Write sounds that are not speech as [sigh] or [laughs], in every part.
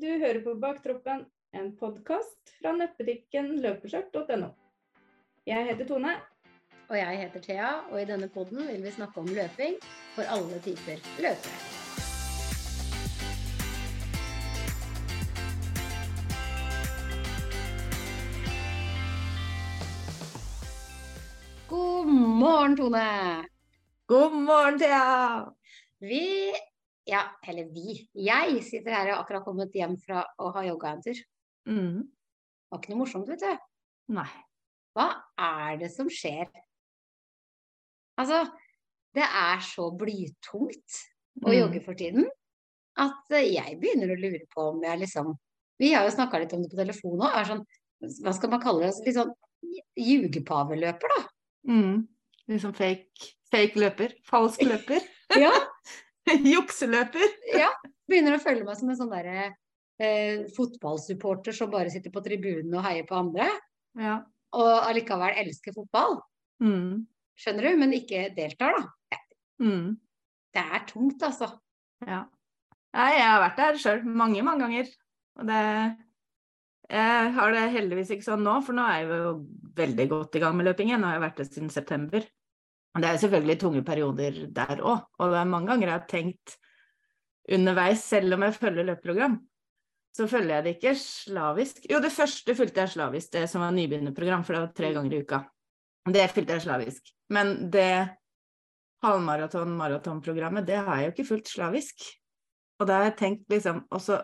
Du hører på Baktroppen, en podkast fra nettbutikken løpeskjørt.no. Jeg heter Tone. Og jeg heter Thea, og i denne podden vil vi snakke om løping for alle typer løpere. God morgen, Tone. God morgen, Thea! Vi Ja, eller vi. Jeg sitter her og har akkurat kommet hjem fra å ha jogga en tur. Mm. Det var ikke noe morsomt, vet du. Nei. Hva er det som skjer? Altså, det er så blytungt å Mm. jogge for tiden at eh, jeg begynner å lure på om jeg liksom Vi har jo snakka litt om det på telefon òg. Sånn, hva skal man kalle det? Litt sånn jugepaveløper, da. Mm. Liksom fake, fake løper. Falsk løper. [laughs] Ja, [laughs] Jukseløper. ja. Begynner å føle meg som en sånn derre eh, fotballsupporter som bare sitter på tribunen og heier på andre, Ja. og allikevel elsker fotball. Mm. Skjønner du? Men ikke deltar, da. Mm. Det er tungt, altså. Ja. Jeg har vært der sjøl mange, mange ganger. Og det Jeg har det heldigvis ikke sånn nå, for nå er jeg jo veldig godt i gang med løpingen. Nå har jeg vært det siden september. Det er selvfølgelig tunge perioder der òg. Og det er mange ganger jeg har tenkt underveis, selv om jeg følger løpeprogram, så følger jeg det ikke slavisk. Jo, det første fulgte jeg slavisk, det som var nybegynnerprogram, for det var tre ganger i uka. Det fulgte jeg slavisk. Men det halvmaraton-maratonprogrammet, det har jeg jo ikke fulgt slavisk. Og da har jeg tenkt liksom Og så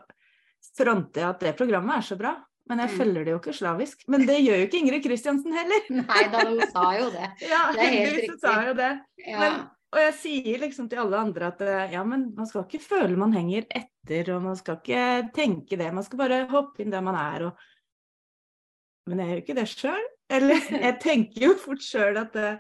fronter jeg at det programmet er så bra, men jeg Mm. følger det jo ikke slavisk. Men det gjør jo ikke Ingrid Kristiansen heller. [laughs] Nei da, hun sa jo det. [laughs] Ja, Det er helt riktig. Hun sa jo det. Ja. Men, og jeg sier liksom til alle andre at eh, ja, men man skal ikke føle man henger etter, og man skal ikke tenke det. Man skal bare hoppe inn der man er, og Men jeg gjør jo ikke det sjøl. Eller [laughs] jeg tenker jo fort sjøl at eh,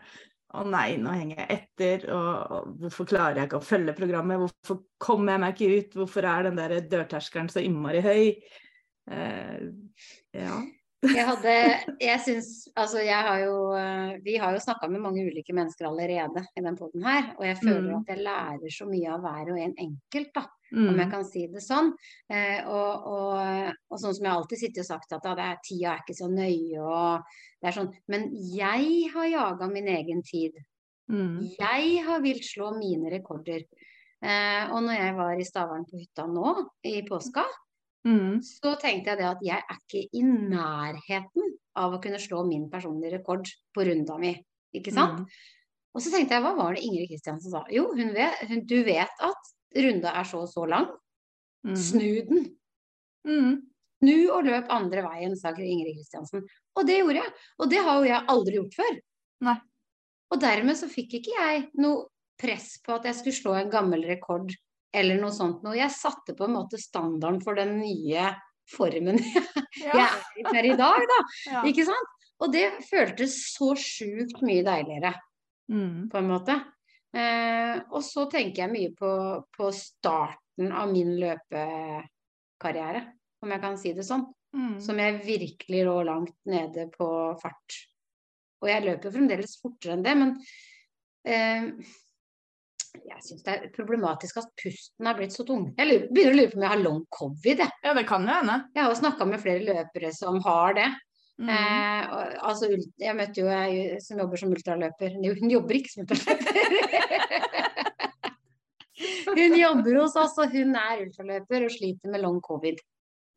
å nei, nå henger jeg etter, og, og hvorfor klarer jeg ikke å følge programmet? Hvorfor kommer jeg meg ikke ut? Hvorfor er den der dørterskelen så innmari høy? Eh, ja. Jeg hadde Jeg syns Altså, jeg har jo eh, Vi har jo snakka med mange ulike mennesker allerede i den poden her, og jeg føler Mm. at jeg lærer så mye av hver og en enkelt, da. om jeg Mm. kan si det sånn. Eh, og, og, og sånn som jeg alltid sitter og sagt at da, det er, tida er ikke så nøye og det er sånn. Men jeg har jaga min egen tid. Mm. Jeg har vilt slå mine rekorder. Eh, og når jeg var i Stavern på hytta nå i påska, Mm. så tenkte jeg det at jeg er ikke i nærheten av å kunne slå min personlige rekord på runda mi. Ikke sant? Mm. Og så tenkte jeg, hva var det Ingrid Kristiansen sa? Jo, hun vet, hun, du vet at runda er så og så lang. Mm. Snu den. Mm. Snu og løp andre veien, sa Ingrid Kristiansen. Og det gjorde jeg. Og det har jo jeg aldri gjort før. Nei. Og dermed så fikk ikke jeg noe press på at jeg skulle slå en gammel rekord eller noe sånt noe. Jeg satte på en måte standarden for den nye formen [laughs] jeg er i per i dag, da. [laughs] Ja. Ikke sant? Og det føltes så sjukt mye deiligere, Mm. på en måte. Eh, og så tenker jeg mye på, på starten av min løpekarriere, om jeg kan si det sånn. Mm. Som jeg virkelig lå langt nede på fart. Og jeg løper fremdeles fortere enn det, men eh, jeg syns det er problematisk at pusten er blitt så tung. Jeg lurer, begynner å lure på om jeg har long covid. Jeg, Ja, det kan jo hende. jeg har jo snakka med flere løpere som har det. Mm. Eh, og, altså, jeg møtte jo ei som jobber som ultraløper. Hun jobber ikke som ultraløper. [laughs] hun jobber hos oss, og hun er ultraløper og sliter med long covid.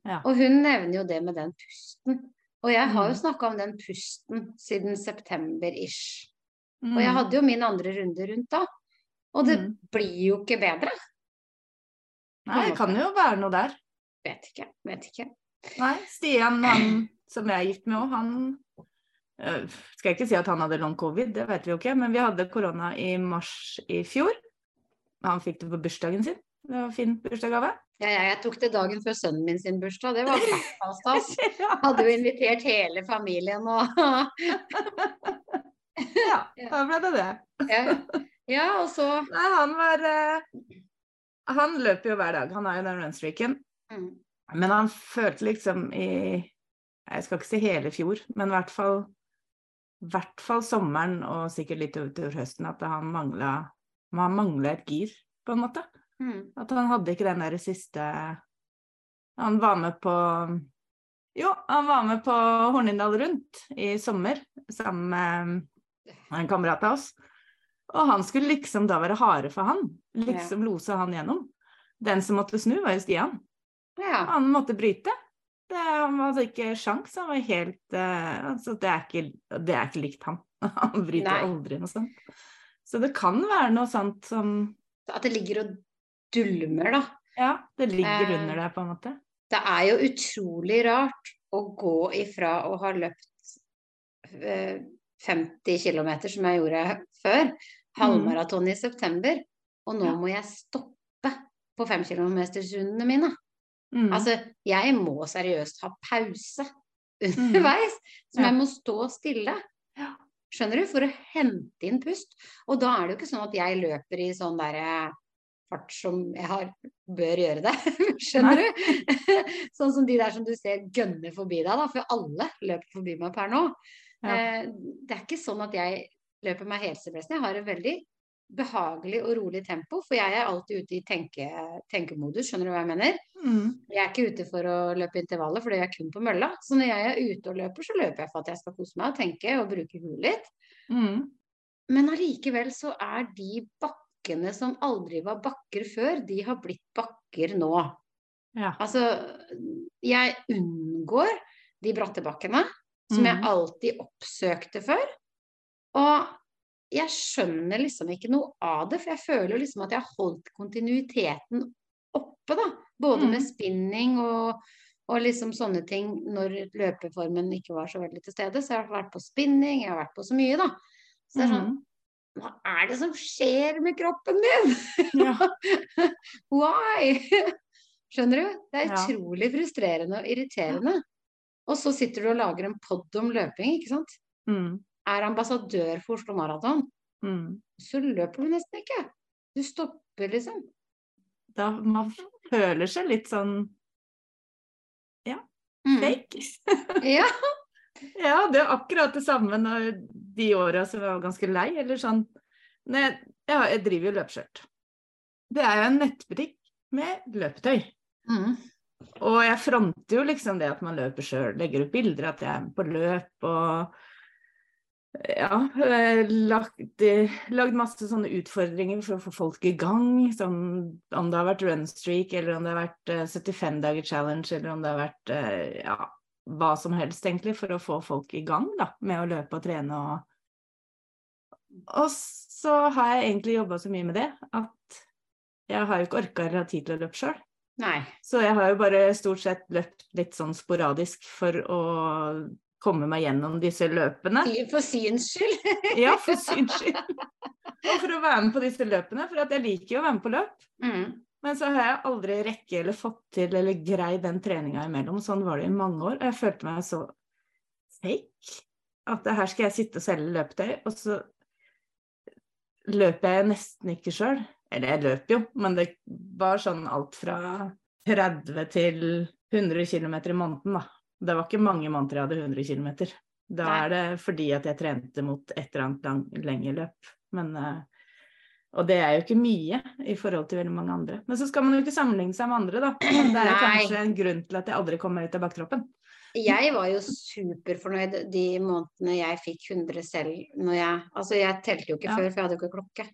Ja. Og hun nevner jo det med den pusten. Og jeg har jo Mm. snakka om den pusten siden september-ish. Mm. Og jeg hadde jo min andre runde rundt da. Og det Mm. blir jo ikke bedre. Nei, det kan jo være noe der. Vet ikke. Vet ikke. Nei, Stian, han som jeg er gift med òg, han øh, Skal jeg ikke si at han hadde long covid, det vet vi jo ikke, men vi hadde korona i mars i fjor. Han fikk det på bursdagen sin. Det var en fin bursdagsgave. Ja, ja, jeg tok det dagen før sønnen min sin bursdag. Det var [laughs] stas. Hadde jo invitert hele familien og [laughs] [laughs] ja, da ble det det. ja. Ja, og så Nei, han var uh, Han løper jo hver dag. Han har jo den runstreaken. mm, Men han følte liksom i Jeg skal ikke si hele fjor, men i hvert fall hvert fall sommeren og sikkert litt utover høsten at han mangla et gir, på en måte. mm, At han hadde ikke den der siste Han var med på Jo, han var med på Hornindal Rundt i sommer sammen med en kamerat av oss. Og han skulle liksom da være hare for han. Liksom lose han gjennom. Den som måtte snu, var jo Stian. Ja. Han måtte bryte. Det, han hadde ikke sjans, han var helt uh, altså det, er ikke, det er ikke likt han. [laughs] Han bryter Nei. aldri noe sånt. Så det kan være noe sånt som At det ligger og dulmer, da. Ja, det ligger Eh, under der, på en måte. Det er jo utrolig rart å gå ifra å ha løpt eh, 50 km, som jeg gjorde før, halvmaraton i september, og nå må jeg stoppe på 5 km-rundene mine. Mm. Altså, jeg må seriøst ha pause [laughs] underveis, som Ja. jeg må stå stille. Skjønner du? For å hente inn pust. Og da er det jo ikke sånn at jeg løper i sånn derre fart som jeg har, bør gjøre det. [laughs] Skjønner du? [laughs] sånn som de der som du ser gønner forbi deg, da. For alle løper forbi meg per nå. Ja. Eh, det er ikke sånn at jeg løper meg helsebresen. Jeg har et veldig behagelig og rolig tempo, for jeg er alltid ute i tenke, tenkemodus, skjønner du hva jeg mener? Mm. Jeg er ikke ute for å løpe intervaller, for det gjør jeg kun på mølla. Så når jeg er ute og løper, så løper jeg for at jeg skal kose meg og tenke og bruke huet litt. Mm. Men allikevel så er de bakkene som aldri var bakker før, de har blitt bakker nå. Ja. Altså, jeg unngår de bratte bakkene, som jeg Mhm. alltid oppsøkte før. Og jeg skjønner liksom ikke noe av det, for jeg føler jo liksom at jeg har holdt kontinuiteten oppe, da. Både med Mhm. spinning og, og liksom sånne ting når løpeformen ikke var så veldig til stede. Så jeg har vært på spinning, jeg har vært på så mye, da. Så det er sånn, Mm. hva er det som skjer med kroppen min? Ja. [laughs] Why? Skjønner du? Det er utrolig frustrerende og irriterende. Og så sitter du og lager en pod om løping, ikke sant. Mm. Er ambassadør for Oslo Maraton, Mm. så løper du nesten ikke. Du stopper, liksom. Da man føler seg litt sånn Mm. fake. [laughs] Ja. Ja, det er akkurat det samme når de åra som jeg var ganske lei, eller sånn jeg, ja, jeg driver jo løpeskjørt. Det er jo en nettbutikk med løpetøy. Mm. Og jeg fronter jo liksom det at man løper sjøl, legger ut bilder at jeg er på løp og ja, eh, lagd, eh, lagd masse sånne utfordringer for å få folk i gang. Sånn, om det har vært runstreak, eller om det har vært eh, 75 dager challenge, eller om det har vært eh, ja, hva som helst, egentlig, for å få folk i gang da, med å løpe og trene. Og, og så har jeg egentlig jobba så mye med det at jeg har jo ikke orka eller hatt tid til å løpe sjøl. Nei. Så jeg har jo bare stort sett løpt litt sånn sporadisk for å komme meg gjennom disse løpene. For sin skyld. [laughs] Ja, for sin skyld. Og for å være med på disse løpene, for at jeg liker jo å være med på løp. Mm. Men så har jeg aldri rekke eller fått til eller greid den treninga imellom. Sånn var det i mange år. Og jeg følte meg så fake. At her skal jeg sitte og selge løpetøy, og så løper jeg nesten ikke sjøl. Eller jeg løper jo, men det var sånn alt fra 30 til 100 km i måneden, da. Det var ikke mange måneder jeg hadde 100 km. Da Nei. er det fordi at jeg trente mot et eller annet lang, lengre løp. Men eh, og det er jo ikke mye i forhold til veldig mange andre. Men så skal man jo ikke sammenligne seg med andre, da. [clears throat] Det er kanskje en grunn til at jeg aldri kom meg ut av baktroppen. Jeg var jo superfornøyd de månedene jeg fikk 100 selv. Når jeg, altså jeg telte jo ikke Ja. før, for jeg hadde jo ikke klokke.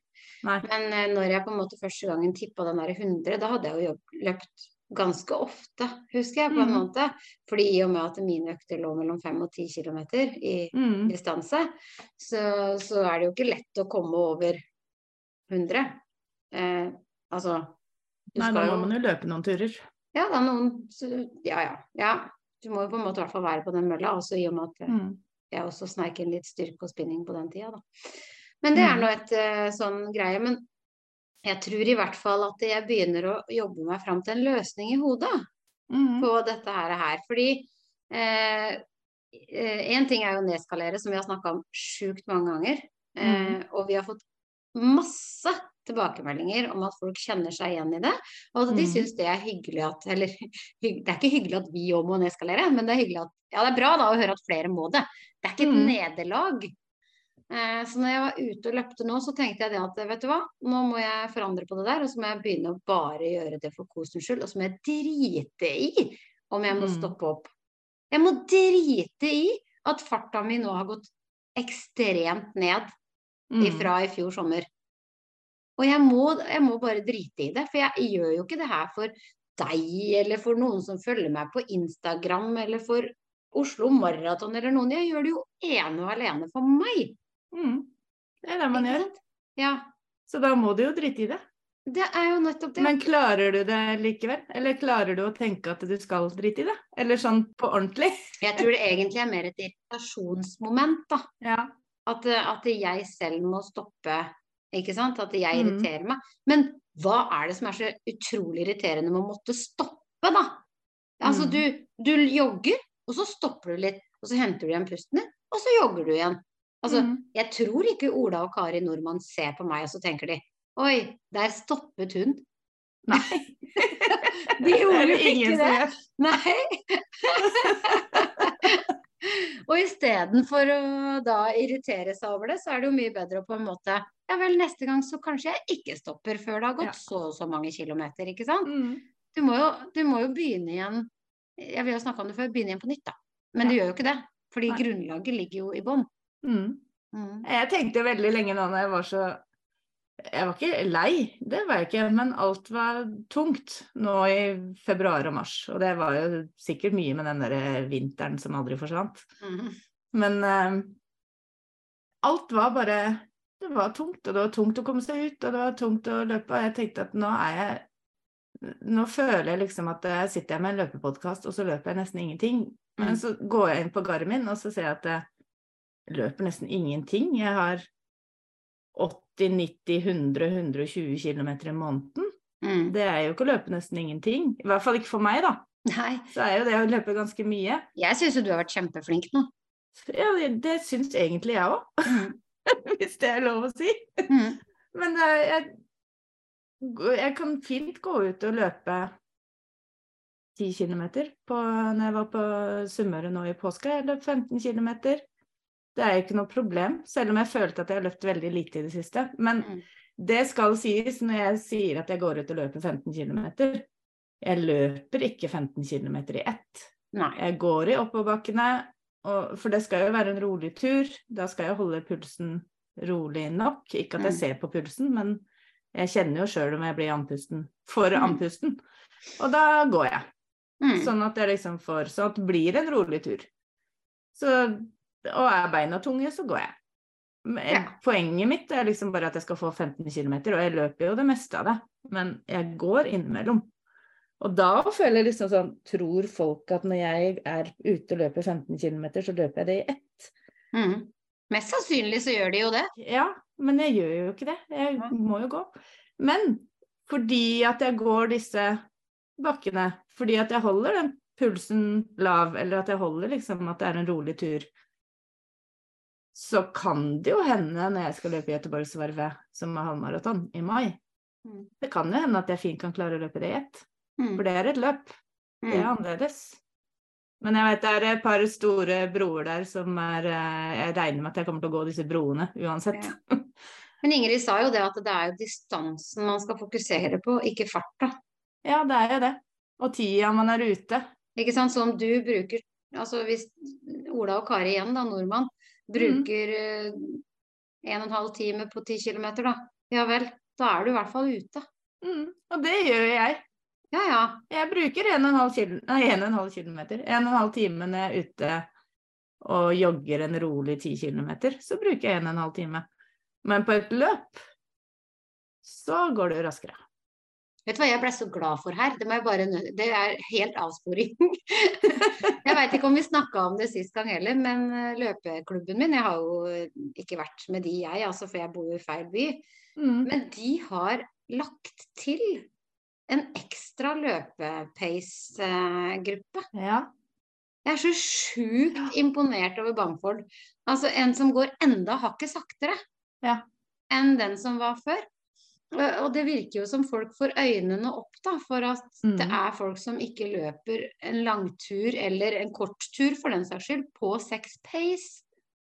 Nei. Men eh, når jeg på en måte første gangen tippa den der 100, da hadde jeg jo løpt ganske ofte, husker jeg, på en mm. måte. Fordi i og med at mine økter lå mellom 5 og 10 km i Mm. distanse, så, så er det jo ikke lett å komme over 100. Eh, altså Nei, da jo- må man jo løpe noen turer. Ja, da noen Ja, ja. ja. Du må jo på en måte i hvert fall være på den mølla, også i og med at eh, Mm. jeg også sneik inn litt styrke og spinning på den tida, da. Men det er Mm. nå et eh, sånn greie. Men jeg tror i hvert fall at jeg begynner å jobbe meg fram til en løsning i hodet Mm. på dette her. Fordi én ting er jo å nedskalere, som vi har snakka om sjukt mange ganger. Eh, og vi har fått masse tilbakemeldinger om at folk kjenner seg igjen i det. Og at de Mm. syns det er hyggelig at Eller [laughs] det er ikke hyggelig at vi òg må nedskalere, men det er hyggelig at Ja, det er bra da å høre at flere må det. Det er ikke et Mm. nederlag. Eh, så når jeg var ute og løpte nå, så tenkte jeg det at vet du hva, nå må jeg forandre på det der, og så må jeg begynne å bare gjøre det for kosens skyld, og så må jeg drite i om jeg må Mm. stoppe opp. Jeg må drite i at farta mi nå har gått ekstremt ned Mm. ifra i fjor sommer. Og jeg må, jeg må bare drite i det, for jeg gjør jo ikke det her for deg eller for noen som følger meg på Instagram eller for Oslo Maraton eller noen. Jeg gjør det jo ene og alene for meg. Mm. Det er det man gjør. Ja, Så da må du jo drite i det. det er jo nettopp det. Men klarer du det likevel? Eller klarer du å tenke at du skal drite i det? Eller sånn på ordentlig? [laughs] Jeg tror det egentlig er mer et irritasjonsmoment, da. Ja. At, eh, at jeg selv må stoppe, ikke sant. At jeg Mm. irriterer meg. Men hva er det som er så utrolig irriterende med å måtte stoppe, da? Altså, Mm. du, du jogger, og så stopper du litt, og så henter du igjen pusten din, og så jogger du igjen. Altså, Mm. jeg tror ikke Ola og Kari Nordmann ser på meg, og så tenker de Oi, der stoppet hun. Nei. [laughs] De gjorde jo ikke det. Nei. [laughs] og istedenfor å da irritere seg over det, så er det jo mye bedre å på en måte Ja vel, neste gang så kanskje jeg ikke stopper før det har gått Ja. så og så mange kilometer, ikke sant? Mm. Du må jo, du må jo begynne igjen Jeg vil jo snakke om det før, begynne igjen på nytt, da. Men du gjør jo ikke det. Fordi Nei. grunnlaget ligger jo i bånn. Mm. Mm. Jeg tenkte veldig lenge nå når jeg var så Jeg var ikke lei, det var jeg ikke, men alt var tungt nå i februar og mars. Og det var jo sikkert mye med den der vinteren som aldri forsvant. Mm. Men eh, alt var bare Det var tungt, og det var tungt å komme seg ut, og det var tungt å løpe. Og jeg tenkte at nå er jeg Nå føler jeg liksom at jeg sitter med en løpepodkast, og så løper jeg nesten ingenting. Men Mm. så går jeg inn på Garmin, og så ser jeg at løper nesten ingenting. Jeg har 80, 90, 100, 120 km i måneden. Mm. Det er jo ikke å løpe nesten ingenting. I hvert fall ikke for meg, da. Nei. Så er jo det å løpe ganske mye. Jeg syns jo du har vært kjempeflink nå. Ja, det, det syns egentlig jeg òg. Mm. [laughs] hvis det er lov å si. Mm. Men eh, jeg, jeg kan fint gå ut og løpe 10 km når jeg var på Sunnmøre nå i påska. Jeg løp 15 km. Det er jo ikke noe problem, selv om jeg følte at jeg har løpt veldig lite i det siste. Men Mm. det skal sies når jeg sier at jeg går ut og løper 15 km. Jeg løper ikke 15 km i ett. Nei. Jeg går i oppoverbakkene, for det skal jo være en rolig tur. Da skal jeg holde pulsen rolig nok. Ikke at jeg Mm. ser på pulsen, men jeg kjenner jo sjøl om jeg blir andpusten. For Mm. andpusten. Og da går jeg. Mm. Sånn at jeg liksom får Sånn at det blir en rolig tur. Så, og er beina tunge, så går jeg. Ja. Poenget mitt er liksom bare at jeg skal få 15 km, og jeg løper jo det meste av det. Men jeg går innimellom. Og da føler jeg liksom sånn Tror folk at når jeg er ute og løper 15 km, så løper jeg det i ett? Mm. Mest sannsynlig så gjør de jo det. Ja, men jeg gjør jo ikke det. Jeg må jo gå. Men fordi at jeg går disse bakkene, fordi at jeg holder den pulsen lav, eller at jeg holder liksom at det er en rolig tur, så kan det jo hende når jeg skal løpe Göteborgsvarvet, som er halvmaraton, i mai, Mm. det kan jo hende at jeg fint kan klare å løpe det i ett. Mm. For det er et løp. Det er Mm. annerledes. Men jeg vet det er et par store broer der som er eh, Jeg regner med at jeg kommer til å gå disse broene uansett. Ja. [laughs] Men Ingrid sa jo det at det er jo distansen man skal fokusere på, ikke farta. Ja, det er jo det. Og tida man er ute. Ikke sant? Så om du bruker Altså hvis Ola og Kari igjen, da, nordmann, bruker eh, en og en halv time på ti kilometer, da. Ja vel, da er du i hvert fall ute. Mm, og det gjør jeg. Ja ja. Jeg bruker 1,5 kil nei, 1,5 kilometer. 1,5 time når jeg er ute og jogger en rolig ti kilometer, så bruker jeg 1,5 time. Men på et løp så går det raskere. Vet du hva jeg ble så glad for her? Det, bare, det er helt avsporing. [laughs] jeg veit ikke om vi snakka om det sist gang heller, men eh, løpeklubben min Jeg har jo eh, ikke vært med de, jeg, altså, for jeg bor jo i feil by. Mm. Men de har lagt til en ekstra løpepace-gruppe. Ja. Jeg er så sjukt imponert over Bamford. Altså en som går enda hakket saktere Ja. enn den som var før. Og og det virker jo som folk får øynene opp da, for at Mm. det er folk som ikke løper en langtur eller en korttur for den saks skyld på sex pace.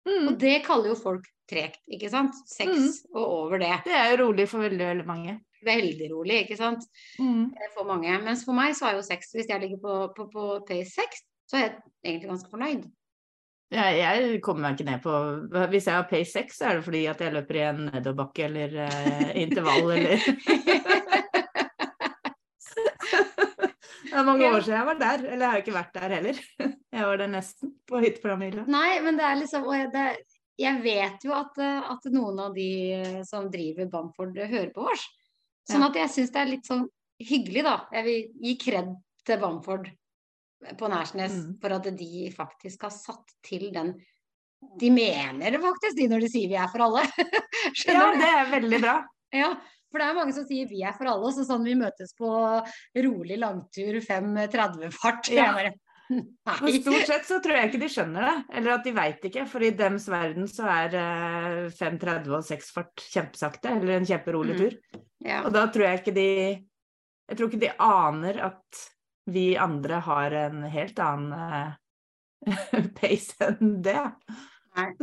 Og Mm. det kaller jo folk tregt, ikke sant? Seks og over det. Det er jo rolig for veldig, veldig mange. Veldig rolig, ikke sant? Mm. Eh, For mange. Mens for meg så er jo sex, hvis jeg ligger på, på, på pace 6, så er jeg egentlig ganske fornøyd. Jeg, jeg kommer meg ikke ned på Hvis jeg har pace 6, så er det fordi at jeg løper i en nedoverbakke eller eh, intervall [laughs] eller Det er mange år siden jeg var der. Eller jeg har ikke vært der heller. Jeg var der nesten, på hyttepyramiden. Nei, men det er liksom det, jeg vet jo at, eh, at noen av de eh, som driver Bamford, eh, hører på oss. Sånn at jeg syns det er litt sånn hyggelig, da. Jeg vil gi kred til Bamford på Nærsnes Mm. for at de faktisk har satt til den De mener det faktisk, de, når de sier vi er for alle. [laughs] Ja, Skjønner du? det er veldig bra. [laughs] Ja, for det er mange som sier vi er for alle, så sånn vi møtes på rolig langtur 5.30-fart. Ja. [laughs] For stort sett så tror jeg ikke de skjønner det, eller at de veit ikke. For i dems verden så er eh, 5.30 og 6-fart kjempesakte, eller en kjemperolig Mm. tur. Ja. Og da tror jeg ikke de Jeg tror ikke de aner at vi andre har en helt annen eh, [laughs] pace enn det.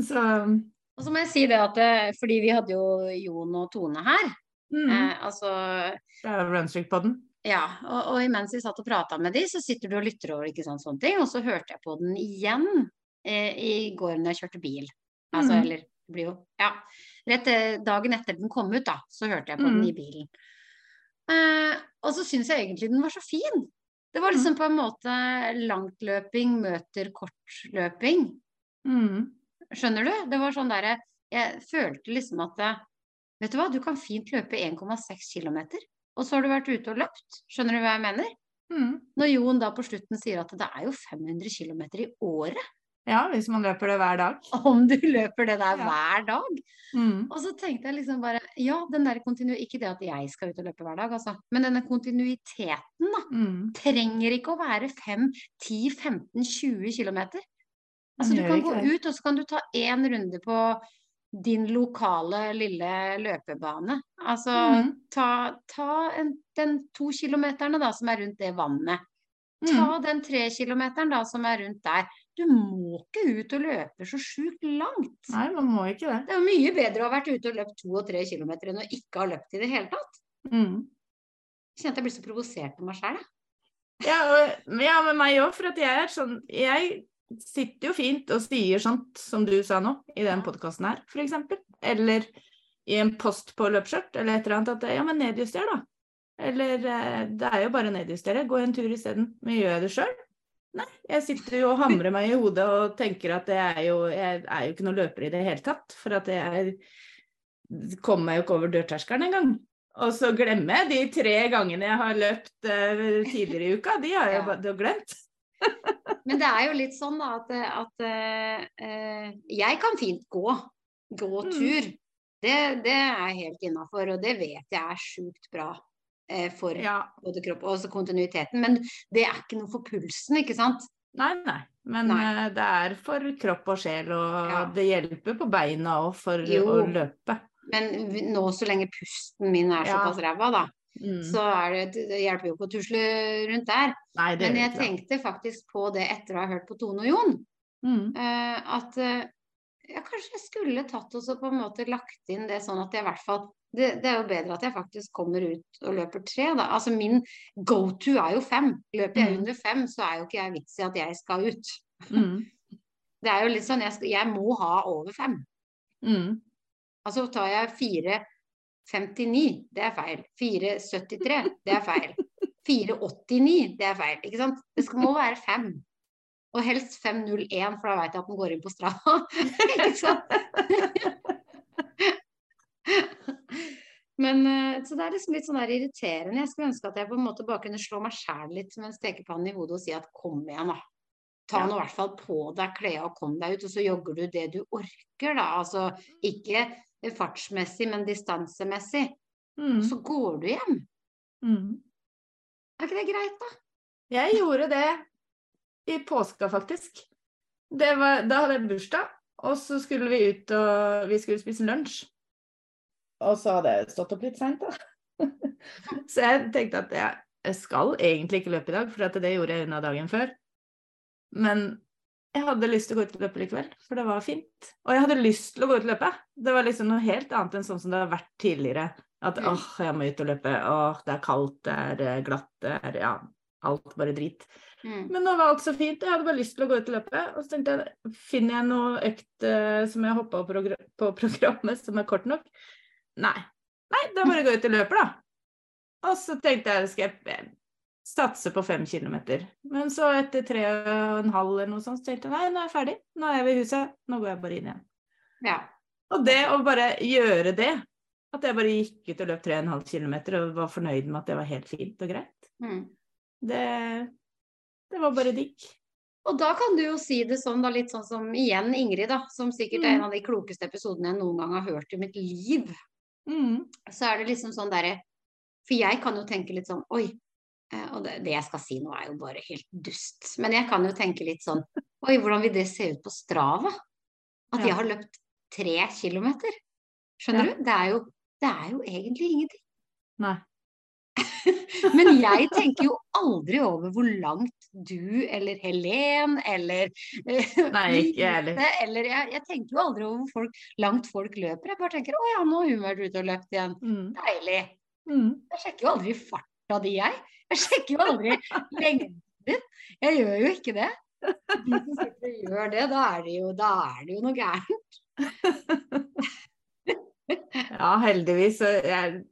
Så Og så må jeg si det at eh, fordi vi hadde jo Jon og Tone her. mm, Eh, altså det er Runstreak-podden. Ja, og, og imens vi satt og prata med de, så sitter du og lytter over ikke sant, sånne ting. Og så hørte jeg på den igjen eh, i går når jeg kjørte bil. Altså, mm. eller det blir jo Ja. Rett eh, dagen etter den kom ut, da, så hørte jeg på den Mhm. i bilen. Eh, og så syns jeg egentlig den var så fin. Det var liksom på en måte langtløping møter kortløping. Mm. Skjønner du? Det var sånn derre Jeg følte liksom at Vet du hva, du kan fint løpe 1,6 km, og så har du vært ute og løpt. Skjønner du hva jeg mener? Mm. Når Jon da på slutten sier at det er jo 500 km i året Ja, hvis man løper det hver dag. [laughs] om du løper det der Ja. hver dag. Mm. Og så tenkte jeg liksom bare Ja, den der kontinuer... Ikke det at jeg skal ut og løpe hver dag, altså. Men denne kontinuiteten, da. Mm. Trenger ikke å være 5, 10, 15, 20 km. Altså, du kan gå ut, og så kan du ta én runde på din lokale lille løpebane. Altså, Mm. ta, ta en, den to kilometerne da, som er rundt det vannet. Mm. Ta den tre kilometeren da, som er rundt der. Du må ikke ut og løpe så sjukt langt. Nei, man må ikke det. Det er jo mye bedre å ha vært ute og løpt to og tre kilometer enn å ikke ha løpt i det hele tatt. Mm. Jeg kjente jeg blir så provosert på meg sjøl, jeg. Ja, og, ja, med meg òg, for at jeg er sånn Jeg sitter jo fint og sier sånt som du sa nå, i den podkasten her, f.eks. Eller i en post på løpskjørt, eller et eller annet at Ja, men nedjuster, da. Eller eh, det er jo bare å nedjustere. Gå en tur isteden. Men gjør jeg det sjøl? Nei. Jeg sitter jo og hamrer meg i hodet og tenker at det er jo Jeg er jo ikke noen løper i det hele tatt. For at jeg kommer meg jo ikke over dørterskelen engang. Og så glemmer jeg de tre gangene jeg har løpt uh, tidligere i uka. De har jeg Ja. bare glemt. [laughs] Men det er jo litt sånn da at, at eh, jeg kan fint gå. Gå Mm. tur. Det, det er helt innafor, og det vet jeg er sjukt bra for Ja. både kropp og kontinuiteten. Men det er ikke noe for pulsen, ikke sant? Nei, nei. Men Nei. eh, det er for kropp og sjel, og Ja. det hjelper på beina òg for Jo. å løpe. Men nå så lenge pusten min er Ja. såpass ræva, da, Mm. så det, det hjelper jo ikke å tusle rundt der. Nei, det Men jeg tenkte faktisk på det etter å ha hørt på Tone og Jon. Mm. eh, at eh, ja, kanskje jeg skulle tatt og så på en måte lagt inn det sånn at jeg i hvert fall det, det er jo bedre at jeg faktisk kommer ut og løper tre, da. Altså min go to er jo fem. Løper jeg Mm. under fem, så er jo ikke jeg vits i at jeg skal ut. Mm. [laughs] Det er jo litt sånn, jeg, skal, jeg må ha over fem. Mm. Altså tar jeg 4,59, det er feil. 4,73, det er feil. 4,89, det er feil. Ikke sant? Det skal, må være fem. Og helst 5,01, for da vet jeg at den går inn på Strava. [laughs] Ikke sant? Men eh, Så det er liksom litt sånn der irriterende. Jeg skulle ønske at jeg på en måte bare kunne slå meg sjæl litt med en stekepanne i hodet og si at kom igjen, da. Ta Ja. nå i hvert fall på deg klærne og kom deg ut, og så jogger du det du orker, da. Altså ikke fartsmessig, men distansemessig. Mm. Så går du hjem. Mm. Er ikke det greit, da? Jeg gjorde det i påska, faktisk. Det var, da hadde jeg bursdag, og så skulle vi ut og vi skulle spise lunsj. Og så hadde jeg stått opp litt seint, da. [laughs] så jeg tenkte at jeg, skal egentlig ikke løpe i dag, for det gjorde jeg unna dagen før. Men jeg hadde lyst til å gå ut og løpe likevel, for det var fint. Og jeg hadde lyst til å gå ut og løpe. Det var liksom noe helt annet enn sånn som det har vært tidligere. At åh, jeg må ut og løpe, åh, det er kaldt, det er eh, glatt, det er ja, alt bare drit. Mm. Men nå var alt så fint, jeg hadde bare lyst til å gå ut og løpe. Og så tenkte jeg, finner jeg noe økt eh, som jeg hoppa progr på programmet som er kort nok? Nei. Nei, da bare går jeg ut og løper, da. Og så tenkte jeg, skal jeg eh, satse på fem kilometer. Men så etter tre og en halv eller noe sånt, så tenkte jeg nei, nå er jeg ferdig. Nå er jeg ved huset, nå går jeg bare inn igjen. Ja. Og det å bare gjøre det, at jeg bare gikk ut og løp tre og en halv kilometer og var fornøyd med at det var helt fint og greit, Mm. det, det var bare digg. Og da kan du jo si det sånn, da, litt sånn som igjen Ingrid, da, som sikkert er Mm. en av de klokeste episodene jeg noen gang har hørt i mitt liv. Mm. Så er det liksom sånn derre For jeg kan jo tenke litt sånn Oi. eh, Og det, det jeg skal si nå er jo bare helt dust. Men jeg kan jo tenke litt sånn Oi, hvordan vil det se ut på Strava? At Ja. jeg har løpt tre kilometer. Skjønner Ja. du? Det er, jo, det er jo egentlig ingenting. Nei. [laughs] Men jeg tenker jo aldri over hvor langt du eller Helen eller eh, Nei, ikke heller. Eller jeg, jeg tenker jo aldri over hvor folk, langt folk løper. Jeg bare tenker å ja, nå har hun vært ute og løpt igjen. Mm. Deilig. Mm. Jeg sjekker jo aldri farta di, jeg. Jeg sjekker jo aldri lengden din. Jeg gjør jo ikke det. De som sitter og gjør det, da er det jo, da er det jo noe gærent. [laughs] Ja, heldigvis. Jeg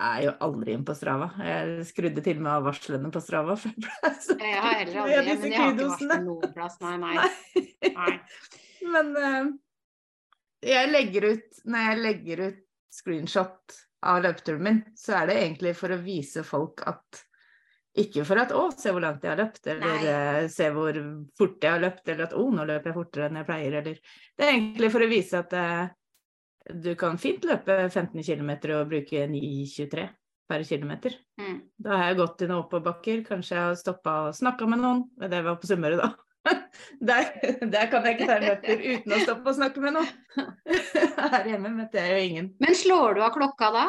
er jo aldri inn på Strava. Jeg skrudde til og med av varslene på Strava. For jeg ble så Jeg har heller aldri det, men jeg har ikke varslet noen plass. Nei, nei. [laughs] Nei. nei. Men uh, jeg legger ut Når jeg legger ut screenshot av løpeturen min, så er det egentlig for å vise folk at ikke for at 'å, se hvor langt jeg har løpt', eller Nei. eh, 'se hvor fort jeg har løpt', eller at 'å, nå løper jeg fortere enn jeg pleier', eller Det er egentlig for å vise at eh, du kan fint løpe 15 km og bruke 9,23 per km. Mm. Da har jeg gått i noen oppoverbakker, kanskje jeg har stoppa og snakka med noen. Det var på Sunnmøre, da. [laughs] Der, der kan jeg ikke ta en løper uten å stoppe og snakke med noen. [laughs] Her hjemme møtte jeg jo ingen. Men slår du av klokka da?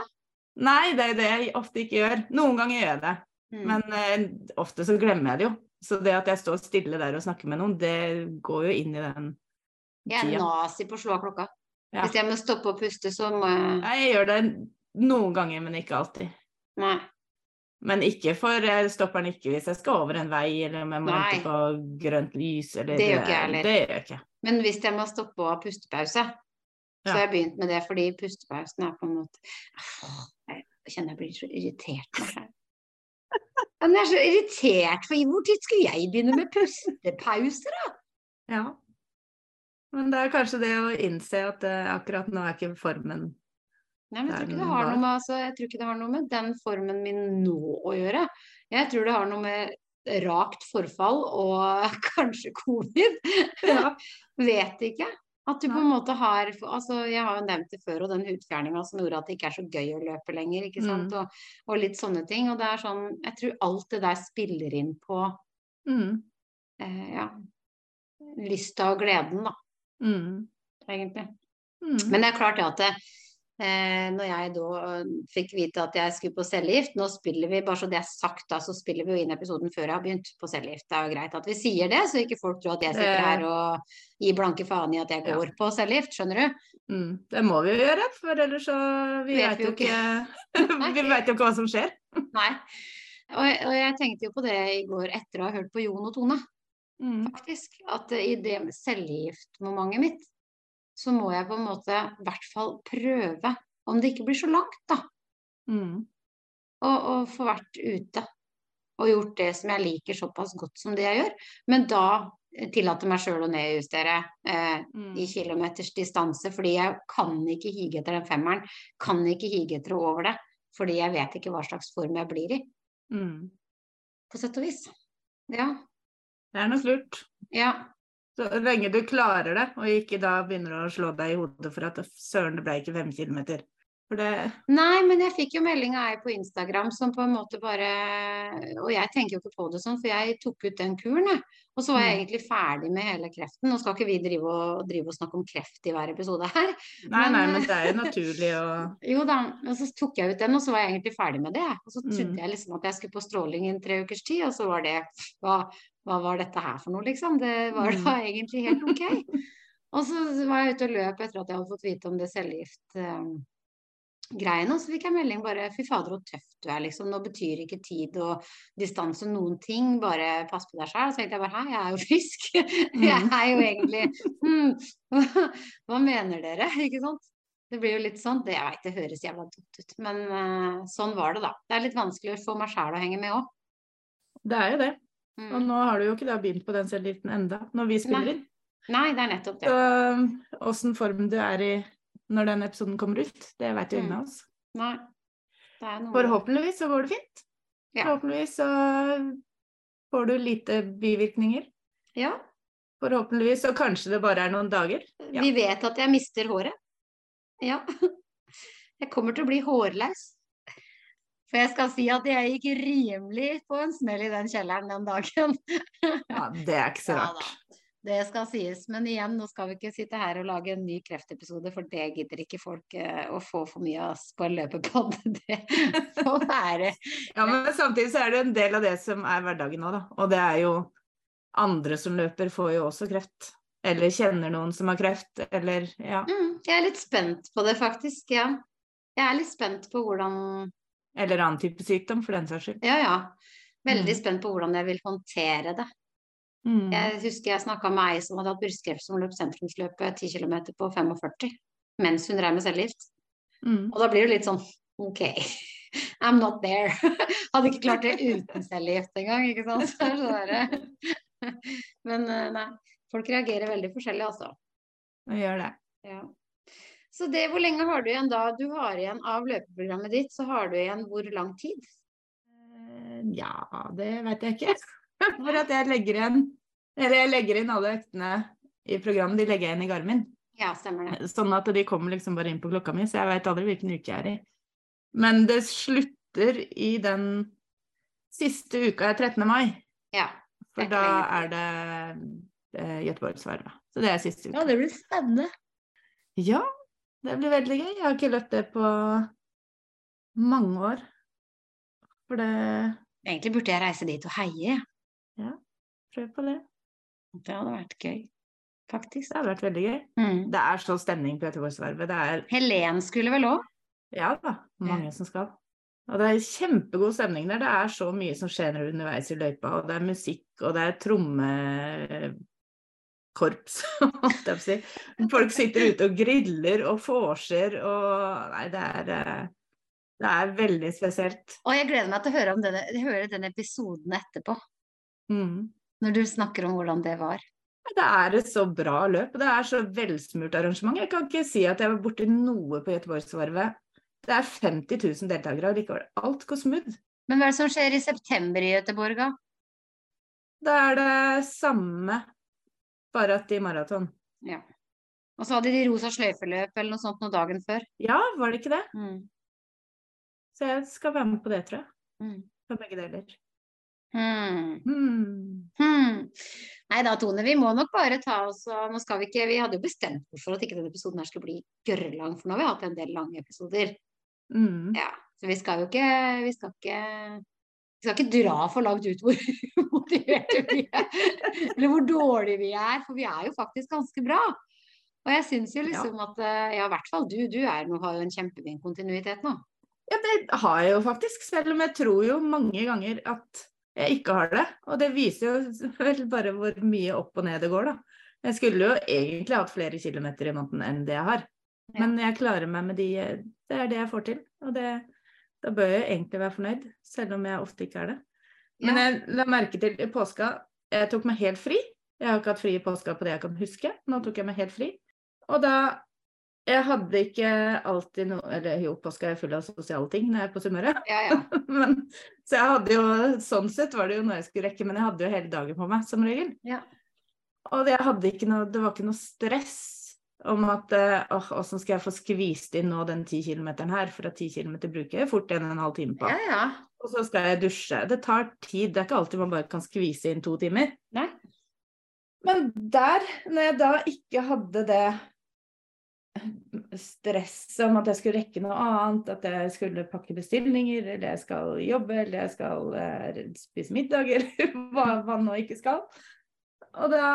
Nei, det er det jeg ofte ikke gjør. Noen ganger gjør jeg det, Mm. men eh, ofte så glemmer jeg det jo. Så det at jeg står stille der og snakker med noen, det går jo inn i den Jeg er tida. nazi på å slå av klokka. Ja. Hvis jeg må stoppe å puste, så må jeg Jeg gjør det noen ganger, men ikke alltid. Nei. Men ikke for jeg stopper den ikke hvis jeg skal over en vei, eller om jeg må vente på grønt lys, eller Det gjør ikke jeg heller. Det gjør jeg ikke. Men hvis jeg må stoppe og ha pustepause, så har jeg begynt med det fordi pustepausen er på en måte Jeg kjenner jeg blir så irritert meg selv. Jeg er så irritert, for hvor tid skulle jeg begynne med pustepauser, da? Ja. Men det er kanskje det å innse at uh, akkurat nå er ikke formen Nei, men jeg tror, med, altså, jeg tror ikke det har noe med den formen min nå å gjøre. Jeg tror det har noe med rakt forfall og [laughs] kanskje covid. Ja. [laughs] Vet ikke. At du på en måte har altså Jeg har jo nevnt det før, og den hudfjerninga som gjorde at det ikke er så gøy å løpe lenger. ikke sant? Mm. Og, og litt sånne ting. Og det er sånn Jeg tror alt det der spiller inn på Mm. eh, ja, lysta og gleden, da, Mm. egentlig. Mm. Men det er klart at det, eh, når jeg da eh, fikk vite at jeg skulle på cellegift Nå spiller vi, bare så det er sagt, da, så spiller vi jo inn episoden før jeg har begynt på cellegift. Det er jo greit at vi sier det, så ikke folk tror at jeg sitter her og gir blanke faen i at jeg Ja. går på cellegift, skjønner du? Mm. Det må vi jo gjøre, for ellers så Vi jo jo ikke [laughs] Vi vet jo ikke hva som skjer. Nei. Og, jeg- og jeg tenkte jo på det i går etter å ha hørt på Jon og Tone, Mm. faktisk. At i det cellegiftmomentet mitt, så må jeg på en måte i hvert fall prøve, om det ikke blir så langt, da. Mm. Og, og få vært ute. Og gjort det som jeg liker såpass godt som det jeg gjør. Men da tillater tillate meg sjøl å nedjustere eh, Mm. i kilometers distanse, fordi jeg kan ikke hige etter den femmeren. Kan ikke hige etter å over det, fordi jeg vet ikke hva slags form jeg blir i. Mm. På sett og vis. Ja. Det er nok lurt. Ja. Så lenge du klarer det, og ikke da begynner å slå deg i hodet for at søren, det ble ikke fem kilometer. Det Nei, men jeg fikk jo melding av ei på Instagram som på en måte bare Og jeg tenker jo ikke på det sånn, for jeg tok ut den kuren, jeg. Og så var jeg Mm. egentlig ferdig med hele kreften. Nå skal ikke vi drive og, drive og snakke om kreft i hver episode her. Nei, Men, nei, eh, men det er jo naturlig å [laughs] Jo da, og så tok jeg ut den, og så var jeg egentlig ferdig med det. Og så trodde Mm. jeg liksom at jeg skulle på stråling i en tre ukers tid, og så var det hva, hva var dette her for noe, liksom? Det var Mm. da egentlig helt ok. Og så var jeg ute og løp etter at jeg hadde fått vite om det cellegiftgreiene, og så fikk jeg melding bare Fy fader, så tøff du er, liksom. Nå betyr ikke tid og distanse noen ting, bare pass på deg sjøl. Så tenkte jeg bare hæ, jeg er jo frisk. [laughs] Jeg er jo egentlig hva, [laughs] hva mener dere? Ikke sant? Det blir jo litt sånn. Det, jeg veit det høres jævla dumt ut, men eh, sånn var det, da. Det er litt vanskelig å få meg sjæl å henge med òg. Det er jo det. Og Mm. nå har du jo ikke da begynt på den cellegiften enda, når vi spiller inn. Nei, det er nettopp det. Så åssen form du er i når den episoden kommer ut, det veit jo ingen Mm. av oss. Nei. Det noe Forhåpentligvis så går det fint. Ja. Forhåpentligvis så får du lite bivirkninger. Ja. Forhåpentligvis så kanskje det bare er noen dager. Ja. Vi vet at jeg mister håret. Ja. [laughs] Jeg kommer til å bli hårløs. For jeg skal si at jeg gikk rimelig på en smell i den kjelleren den dagen. Ja, det er ikke så rart. Ja, Det skal sies. Men igjen, nå skal vi ikke sitte her og lage en ny kreftepisode, for det gidder ikke folk eh, å få for mye av oss på en løpepod. [laughs] Det får være Ja, men samtidig så er det en del av det som er hverdagen nå, da. Og det er jo andre som løper, får jo også kreft. Eller kjenner noen som har kreft, eller ja. mm, Jeg er litt spent på det, faktisk. Ja. Jeg er litt spent på hvordan Eller annen type sykdom, for den saks skyld. Ja, ja. Veldig Mm. spent på hvordan jeg vil håndtere det. Mm. Jeg husker jeg snakka med ei som hadde hatt brystkreft som løp sentrumsløpet 10 km på 45 mens hun drev med cellegift. Mm. Og da blir det litt sånn OK, [laughs] I'm not there. [laughs] Hadde ikke klart det uten cellegift engang, ikke sant. [laughs] Så sånn. Men eh, nei, folk reagerer veldig forskjellig, altså. Og gjør det. Ja. Så det, hvor lenge har du igjen da? Du har igjen av løpeprogrammet ditt, så har du igjen hvor lang tid? Eh, Ja, det vet jeg ikke. [laughs] For at jeg legger igjen Eller jeg legger inn alle øktene i programmet, de legger jeg inn i Garmin. Ja, stemmer det. Sånn at de kommer liksom bare inn på klokka mi, så jeg veit aldri hvilken uke jeg er i. Men det slutter i den siste uka er 13. mai, Ja. for da er det eh, Göteborgsvarvet. Så det er siste uka. Ja, det blir spennende. Ja, det blir veldig gøy. Jeg har ikke løpt det på mange år. For det Egentlig burde jeg reise dit og heie. Ja, Prøv på det. Det hadde vært gøy, faktisk. Det hadde vært veldig gøy. Mm. Det er så stemning på Göteborgsvervet. Det er Helen skulle vel òg? Ja da, mange som skal. Og det er kjempegod stemning der. Det er så mye som skjer underveis i løypa, og det er musikk, og det er trommekorps, [laughs] holdt jeg på å si. Folk sitter ute og griller og vorser og Nei, det er eh, Det er veldig spesielt. Og jeg gleder meg til å høre, om denne, høre den episoden etterpå. Mm. Når du snakker om hvordan det var. Det er et så bra løp, det er så velsmurt arrangement. Jeg kan ikke si at jeg var borti noe på Göteborgsvarvet. Det er 50 000 deltakere, og likevel alt går smooth. Men hva er det som skjer i september i Göteborg, da? Da er det samme, bare at i maraton. Ja. Og så hadde de rosa sløyfeløp eller noe sånt noen dagen før. Ja, var det ikke det? Mm. Så jeg skal være med på det, tror jeg. Mm. For begge deler. Hmm. Hmm. Hmm. Nei da, Tone, vi må nok bare ta oss og Nå skal vi ikke Vi hadde jo bestemt oss for at ikke denne episoden her skulle bli gørrlang, for nå har vi hatt en del lange episoder. Mm. Ja, så vi skal jo ikke Vi skal ikke skal ikke dra for langt ut hvor [laughs] motiverte vi er, eller hvor dårlige vi er, for vi er jo faktisk ganske bra. Og jeg syns jo liksom at eh, Ja, i hvert fall du. Du er, nå har jo en kjempefin kontinuitet nå. Ja, det har jeg jo faktisk, selv om jeg tror jo mange ganger at jeg ikke har det. Og det viser jo [laughs] vel bare hvor mye opp og ned det går, da. Jeg skulle jo egentlig hatt flere kilometer i måneden enn det jeg har. Ja. Men jeg klarer meg med de Det er det jeg får til. Og det, da bør jeg egentlig være fornøyd, selv om jeg ofte ikke er det. Men jeg la merke til i påska Jeg tok meg helt fri. Jeg har ikke hatt fri i påska på det jeg kan huske. Nå tok jeg meg helt fri. Og da Jeg hadde ikke alltid noe Eller jo, påska er full av sosiale ting når jeg er på Sunnmøre. Ja, ja. [laughs] Men, så jeg hadde jo Sånn sett var det jo noe jeg skulle rekke, men jeg hadde jo hele dagen på meg, som regel. Ja. Og det, jeg hadde ikke noe, det var ikke noe stress om at eh, åh, åssen skal jeg få skvist inn nå den ti kilometeren her, for at ti kilometer bruker jeg fort en og en halv time på. ja, ja. Og så skal jeg dusje. Det tar tid, det er ikke alltid man bare kan skvise inn to timer. Nei. Men der, når jeg da ikke hadde det stress om at jeg skulle rekke noe annet, at jeg skulle pakke bestillinger, eller jeg skal jobbe, eller jeg skal uh, spise middag, eller [laughs] hva man nå ikke skal. Og da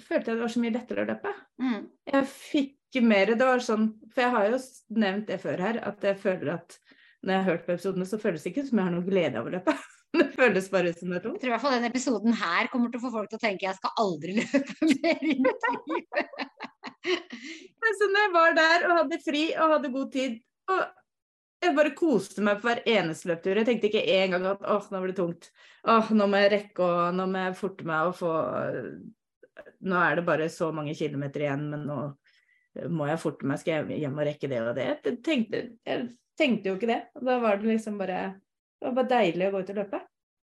følte jeg det var så mye lettere å løpe. Mm. Jeg fikk mer Det var sånn For jeg har jo nevnt det før her, at jeg føler at når jeg har hørt på episodene, så føles det ikke som jeg har noe glede av å løpe. [laughs] Det føles bare ut som det er tungt. Jeg tror i hvert fall den episoden her kommer til å få folk til å tenke jeg skal aldri [laughs] løpe mer i mitt liv. Så når jeg var der og hadde fri og hadde god tid, og jeg bare koste meg på hver eneste løptur. Jeg tenkte ikke en gang at åh, nå blir det tungt. Åh, nå må jeg rekke og nå må jeg forte meg å få Nå er det bare så mange kilometer igjen, men nå må jeg forte meg, skal jeg hjem og rekke det og det. Jeg tenkte, jeg tenkte jo ikke det. Da var det liksom bare Det var bare deilig å gå ut og løpe.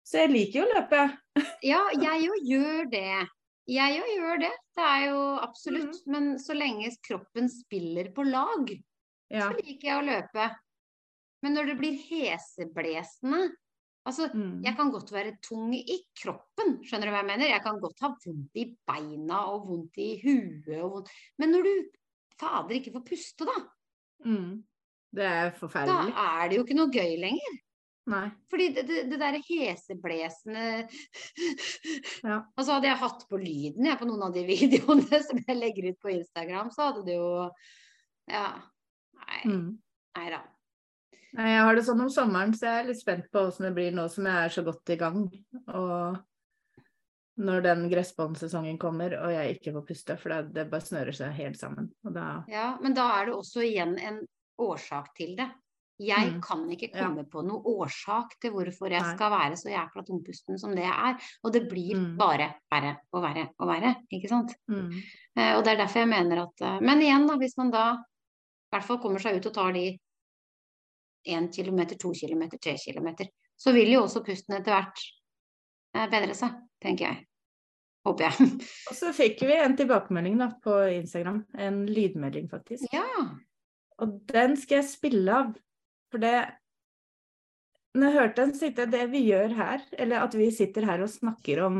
Så jeg liker jo å løpe. [laughs] Ja, jeg jo gjør det. Jeg jo gjør det. Det er jo absolutt. Men så lenge kroppen spiller på lag, Ja. så liker jeg å løpe. Men når det blir heseblesende Altså, Mm. jeg kan godt være tung i kroppen, skjønner du hva jeg mener? Jeg kan godt ha vondt i beina og vondt i huet og vondt Men når du fader ikke får puste, da, Mm. Det er forferdelig. da er det jo ikke noe gøy lenger. Nei. Fordi det, det, det derre heseblesende [laughs] Ja. Og så hadde jeg hatt på lyden jeg, på noen av de [laughs] videoene som jeg legger ut på Instagram, så hadde det jo Ja. Nei, Mm. nei da. Jeg har det sånn om sommeren, så jeg er litt spent på hvordan det blir nå som jeg er så godt i gang. Og når den gressbåndsesongen kommer og jeg ikke får puste, for det, det bare snører seg helt sammen. Da Ja, men da er det også igjen en årsak til det. Jeg Mm. kan ikke Ja. komme på noen årsak til hvorfor jeg Nei. skal være så jækla tungpusten som det jeg er. Og det blir Mm. bare verre og verre og verre, ikke sant. mm. Eh, og det er derfor jeg mener at eh, Men igjen, da, hvis man da i hvert fall kommer seg ut og tar de én kilometer, to kilometer, tre kilometer, så vil jo også pusten etter hvert eh, bedre seg, tenker jeg. Håper jeg. [laughs] Og så fikk vi en tilbakemelding da på Instagram. En lydmelding, faktisk. ja. Og den skal jeg spille av. For det Når jeg hørte den, så tenkte jeg det vi gjør her, eller at vi sitter her og snakker om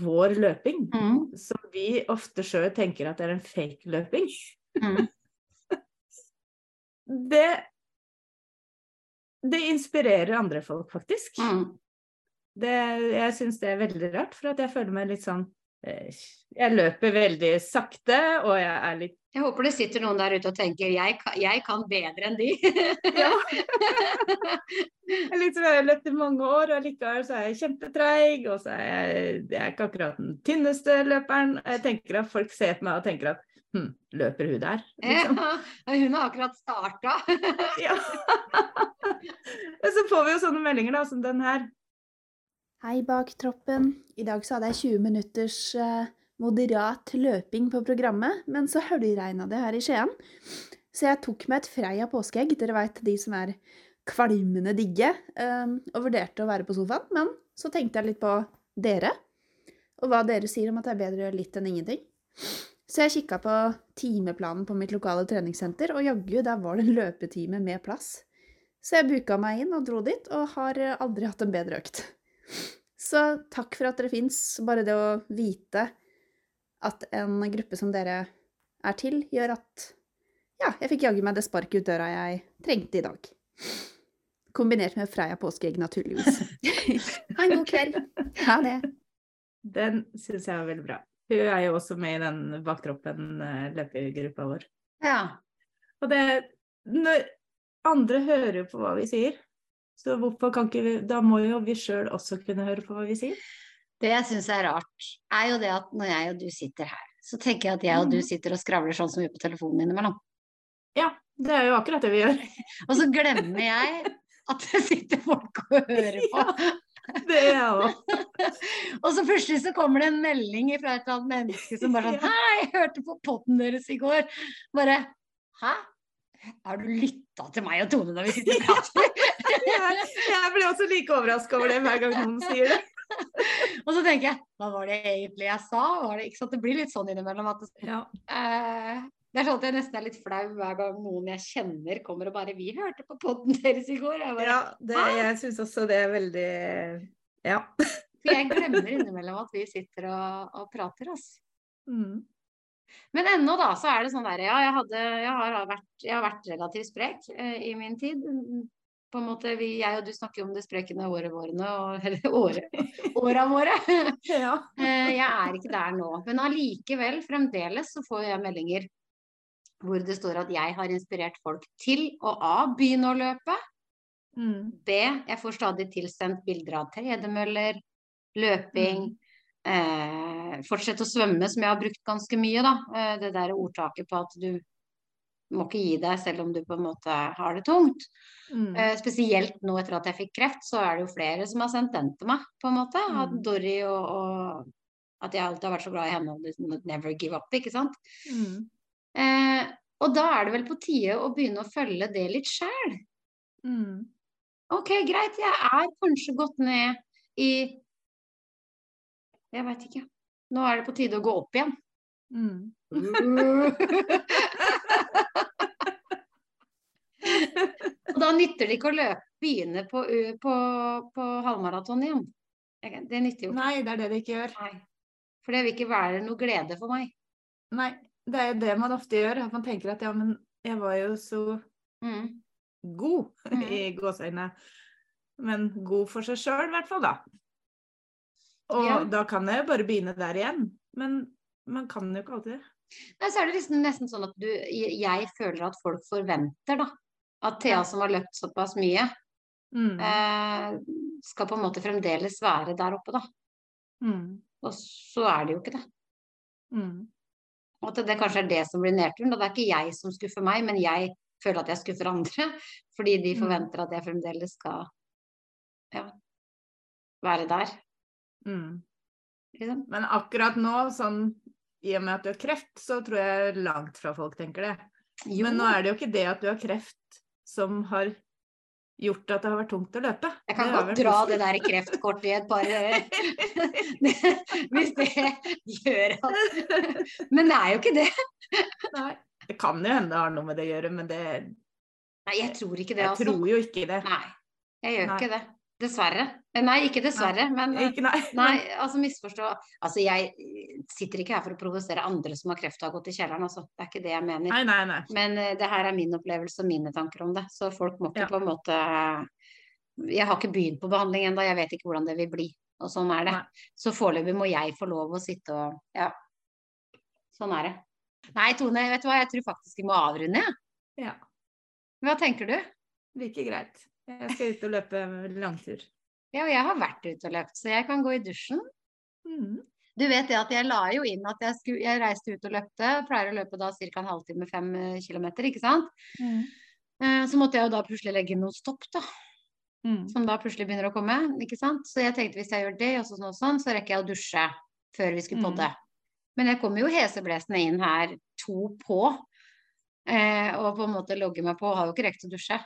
vår løping, Mm. som vi ofte sjøl tenker at det er en fake løping, Mm. Det Det inspirerer andre folk, faktisk. Mm. Det, jeg syns det er veldig rart, for at jeg føler meg litt sånn eh, Jeg løper veldig sakte, og jeg er litt Jeg håper det sitter noen der ute og tenker jeg jeg kan bedre enn de. Ja. Jeg, liksom, jeg har løpt i mange år, og likevel så er jeg kjempetreig, og så er jeg, jeg er ikke akkurat den tynneste løperen. Jeg tenker at folk ser på meg og tenker at hm, løper hun der? Liksom. [laughs] Ja, hun har akkurat starta. [laughs] [laughs] Ja. Men så får vi jo sånne meldinger da, som den her. Hei bak troppen. I dag så hadde jeg 20 minutters eh, moderat løping på programmet, men så høljregna det her i Skien. Så jeg tok meg et Freia påskeegg, dere veit de som er kvalmende digge, eh, og vurderte å være på sofaen. Men så tenkte jeg litt på dere, og hva dere sier om at det er bedre å gjøre litt enn ingenting. Så jeg kikka på timeplanen på mitt lokale treningssenter, og jaggu, der var det en løpetime med plass. Så jeg booka meg inn og dro dit, og har eh, aldri hatt en bedre økt. Så takk for at dere fins. Bare det å vite at en gruppe som dere er til, gjør at ja, jeg fikk jaggu meg det sparket ut døra jeg trengte i dag. Kombinert med Freia påskeegg, naturligvis. [laughs] ha en god kveld. Ha det. Den syns jeg var veldig bra. Hun er jo også med i den baktroppen-løpegruppa vår. Ja. Og det når Andre hører på hva vi sier. Så hvorfor kan ikke vi Da må jo vi sjøl også kunne høre på hva vi sier. Det jeg syns er rart, er jo det at når jeg og du sitter her, så tenker jeg at jeg og du Mm. sitter og skravler sånn som vi gjør på telefonen innimellom. Ja, det er jo akkurat det vi gjør. [laughs] Og så glemmer jeg at det sitter folk og hører på. [laughs] Det er jeg òg. [laughs] Og så plutselig så kommer det en melding fra et eller annet menneske som bare sånn Hei, jeg hørte på potten deres i går. Bare Hæ? Har du lytta til meg og Tone når vi sitter og prater? [laughs] Jeg, jeg blir også like overraska over det hver gang noen sier det. [laughs] og så tenker jeg Hva var det egentlig jeg sa? Var det, det blir litt sånn innimellom at det, Ja. eh, det er sånn at jeg nesten er litt flau hver gang noen jeg kjenner kommer og bare 'Vi hørte på podden deres i går'. Jeg, bare, Ja, det, jeg syns også det er veldig Ja. For jeg glemmer innimellom at vi sitter og, og prater, altså. Mm. Men ennå da, så er det sånn der, ja, jeg, hadde, jeg, har, vært, jeg har vært relativt sprek eh, i min tid. På en måte, vi, Jeg og du snakker jo om det sprekende året vårene, og, eller året, åra våre. [laughs] Ja. Eh, jeg er ikke der nå. Men allikevel, fremdeles, så får jeg meldinger hvor det står at jeg har inspirert folk til å A. begynne å løpe. Mm. B. Jeg får stadig tilsendt bilder av tredemøller, løping. Eh, fortsett å svømme, som jeg har brukt ganske mye, da. Eh, det der ordtaket på at du må ikke gi deg selv om du på en måte har det tungt. Mm. Eh, spesielt nå etter at jeg fikk kreft, så er det jo flere som har sendt den til meg, på en måte. At Dory og, og at jeg alltid har vært så glad i henne og never give up, ikke sant. Mm. Eh, og da er det vel på tide å begynne å følge det litt sjæl. Mm. Ok, greit, jeg er kanskje gått ned i Jeg veit ikke. Nå er det på tide å gå opp igjen. Mm. Og da nytter det ikke å løpe, begynne på, på, på halvmaraton igjen. Det nytter jo ikke. Nei, det er det det ikke gjør. Nei. For det vil ikke være noe glede for meg. Nei, det er jo det man ofte gjør. At man tenker at ja, men jeg var jo så Mm. god [laughs] mm. i gåseøynene. Men god for seg sjøl, i hvert fall, da. Og Ja. da kan jeg jo bare begynne der igjen. Men man kan jo ikke alltid det. Nei, så er det liksom nesten sånn at du Jeg føler at folk forventer, da. At Thea som har løpt såpass mye, Mm. eh, skal på en måte fremdeles være der oppe, da. Mm. Og så er det jo ikke det. Mm. Og at det kanskje er det som blir nedturen. Og det er ikke jeg som skuffer meg, men jeg føler at jeg skuffer andre. [laughs] Fordi de Mm. forventer at jeg fremdeles skal ja, være der. Mm. Liksom. Men akkurat nå, sånn i og med at du har kreft, så tror jeg langt fra folk tenker det. Jo, Men nå er det jo ikke det at du har kreft som har gjort at det har vært tungt å løpe. jeg kan godt dra det der [laughs] kreftkortet i et par eh, [laughs] Hvis det gjør at [laughs] Men det er jo ikke det. Nei. Det kan jo hende det har noe med det å gjøre, men det, Nei, jeg tror ikke det, jeg altså. tror jo ikke det. Nei, jeg gjør Nei. ikke det. Dessverre. Eh, Nei, ikke dessverre, men eh, Ikke, nei. Nei, altså misforstå. Altså jeg sitter ikke her for å provosere andre som har kreft og har gått i kjelleren, altså. Det er ikke det jeg mener. Nei, nei, nei. Men uh, det her er min opplevelse og mine tanker om det. Så folk må ikke Ja. på en måte Jeg har ikke begynt på behandling ennå, jeg vet ikke hvordan det vil bli. Og sånn er det. Nei. Så foreløpig må jeg få lov å sitte og Ja. Sånn er det. Nei, Tone, vet du hva, jeg tror faktisk vi må avrunde, jeg. Ja. Hva tenker du? Virker greit. Jeg skal ut og løpe langtur. Ja, og jeg har vært ute og løpt, så jeg kan gå i dusjen. Mm. Du vet det at jeg la jo inn at jeg, skulle, jeg reiste ut og løpte. Pleier å løpe da ca. en halvtime, fem eh, kilometer, ikke sant. Mm. Eh, Så måtte jeg jo da plutselig legge noen stopp, da. Mm. Som da plutselig begynner å komme, ikke sant. Så jeg tenkte hvis jeg gjør det og sånn og sånn, så rekker jeg å dusje før vi skulle Mm. podde. Men jeg kommer jo heseblesende inn her to på. Eh, og på en måte logger meg på, har jo ikke rekt å dusje.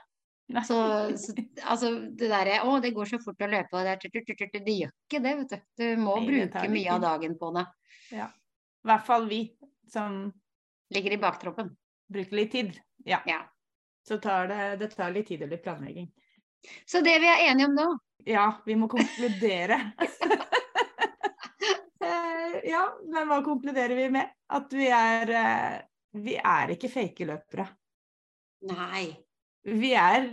Så, så altså det derre Å, det går så fort å løpe, og det er Det gjør ikke det, vet du. Du må Nei, bruke mye av dagen på det. I hvert fall vi som Ligger i baktroppen. bruker litt tid. Ja. Ja. Så tar det, det tar litt tid og litt planlegging. Så det vi er enige om nå, Ja, vi må konkludere. [laughs] Ja, men hva konkluderer vi med? At vi er eh, Vi er ikke fake løpere. Nei. Vi er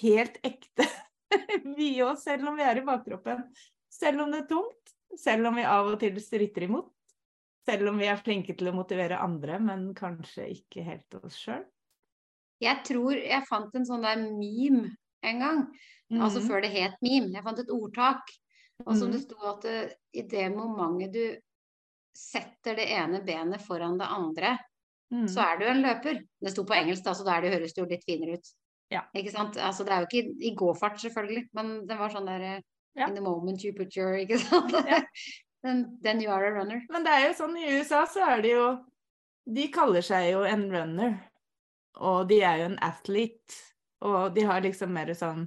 helt ekte, [laughs] vi òg, selv om vi er i bakkroppen. Selv om det er tungt, selv om vi av og til stritter imot. Selv om vi er flinke til å motivere andre, men kanskje ikke helt oss sjøl. Jeg tror jeg fant en sånn der meme en gang. Altså Mhm. før det het meme. Jeg fant et ordtak. Og som Mhm. det sto at det, i det momentet du setter det ene benet foran det andre, Mm. så er du en løper. Det sto på engelsk, da, så der det høres det jo litt finere ut. Ja. Ikke sant? Altså, det er jo ikke i gåfart, selvfølgelig, men det var sånn der Ja. In the moment you put your [laughs] Ikke sant? Ja. then, then you are a runner. Men det er jo sånn i USA så er det jo De kaller seg jo en runner. Og de er jo en athlete. Og de har liksom mer sånn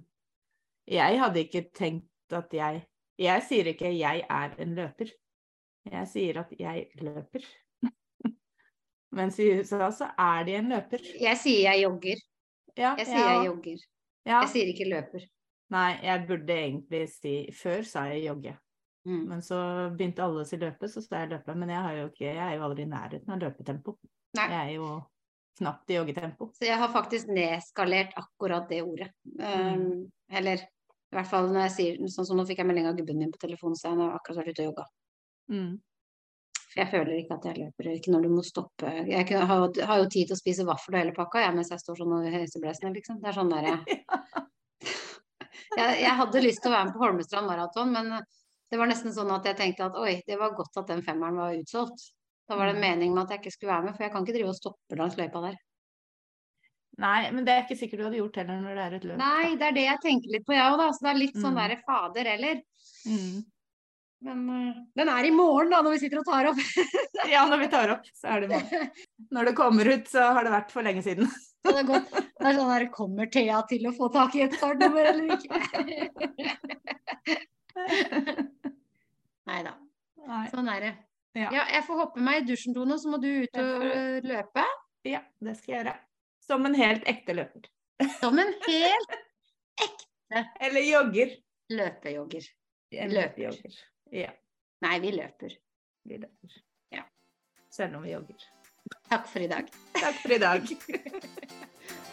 Jeg hadde ikke tenkt at jeg Jeg sier ikke 'jeg er en løper'. Jeg sier at 'jeg løper'. [laughs] Mens i USA så er de en løper. Jeg sier jeg jogger. Ja, Jeg sier jeg jogger. ja. Jeg sier ikke løper. Nei, jeg burde egentlig si Før sa jeg jogge. Mm. Men så begynte alle å si løpe, så sa jeg løpe. Men jeg, har jo ikke, jeg er jo aldri i nærheten av løpetempo. Nei. Jeg er jo knapt i joggetempo. Så jeg har faktisk nedskalert akkurat det ordet. Um, eller i hvert fall når jeg sier sånn som nå fikk jeg melding av gubben min på telefonen, så han har akkurat vært ute og jogga. Mm. For jeg føler ikke at jeg løper, ikke når du må stoppe. Jeg har, jo- har jo tid til å spise vaffel og hele pakka, jeg, mens jeg står sånn og heseblesende, liksom. Det er sånn der, [laughs] jeg, jeg, jeg hadde lyst til å være med på Holmestrand maraton, men det var nesten sånn at jeg tenkte at oi, det var godt at den femmeren var utsolgt. Da var det en Mm. mening med at jeg ikke skulle være med, for jeg kan ikke drive og stoppe langs løypa der. Nei, men det er ikke sikkert du hadde gjort heller når det er et løp. Nei, det er det jeg tenker litt på, jeg òg, da. Så det er litt sånn Mm. derre fader eller. Mm. Men uh, den er i morgen, da, når vi sitter og tar opp. [laughs] Ja, når vi tar opp, så er det morgen. [laughs] Når det kommer ut, så har det vært for lenge siden. Det er godt. Det er sånn der, Kommer Thea til å få tak i et startnummer eller ikke? [laughs] Nei da. Sånn er det. Ja. Ja, jeg får hoppe meg i dusjen, Tone, så må du ut og løpe. Ja, det skal jeg gjøre. Som en helt ekte løper. Som en helt ekte Eller jogger. løpejogger. Løper. jogger. Ja, Nei, vi løper. vi løper. Ja. Selv om vi jogger. Takk for i dag. Takk for i dag. [laughs]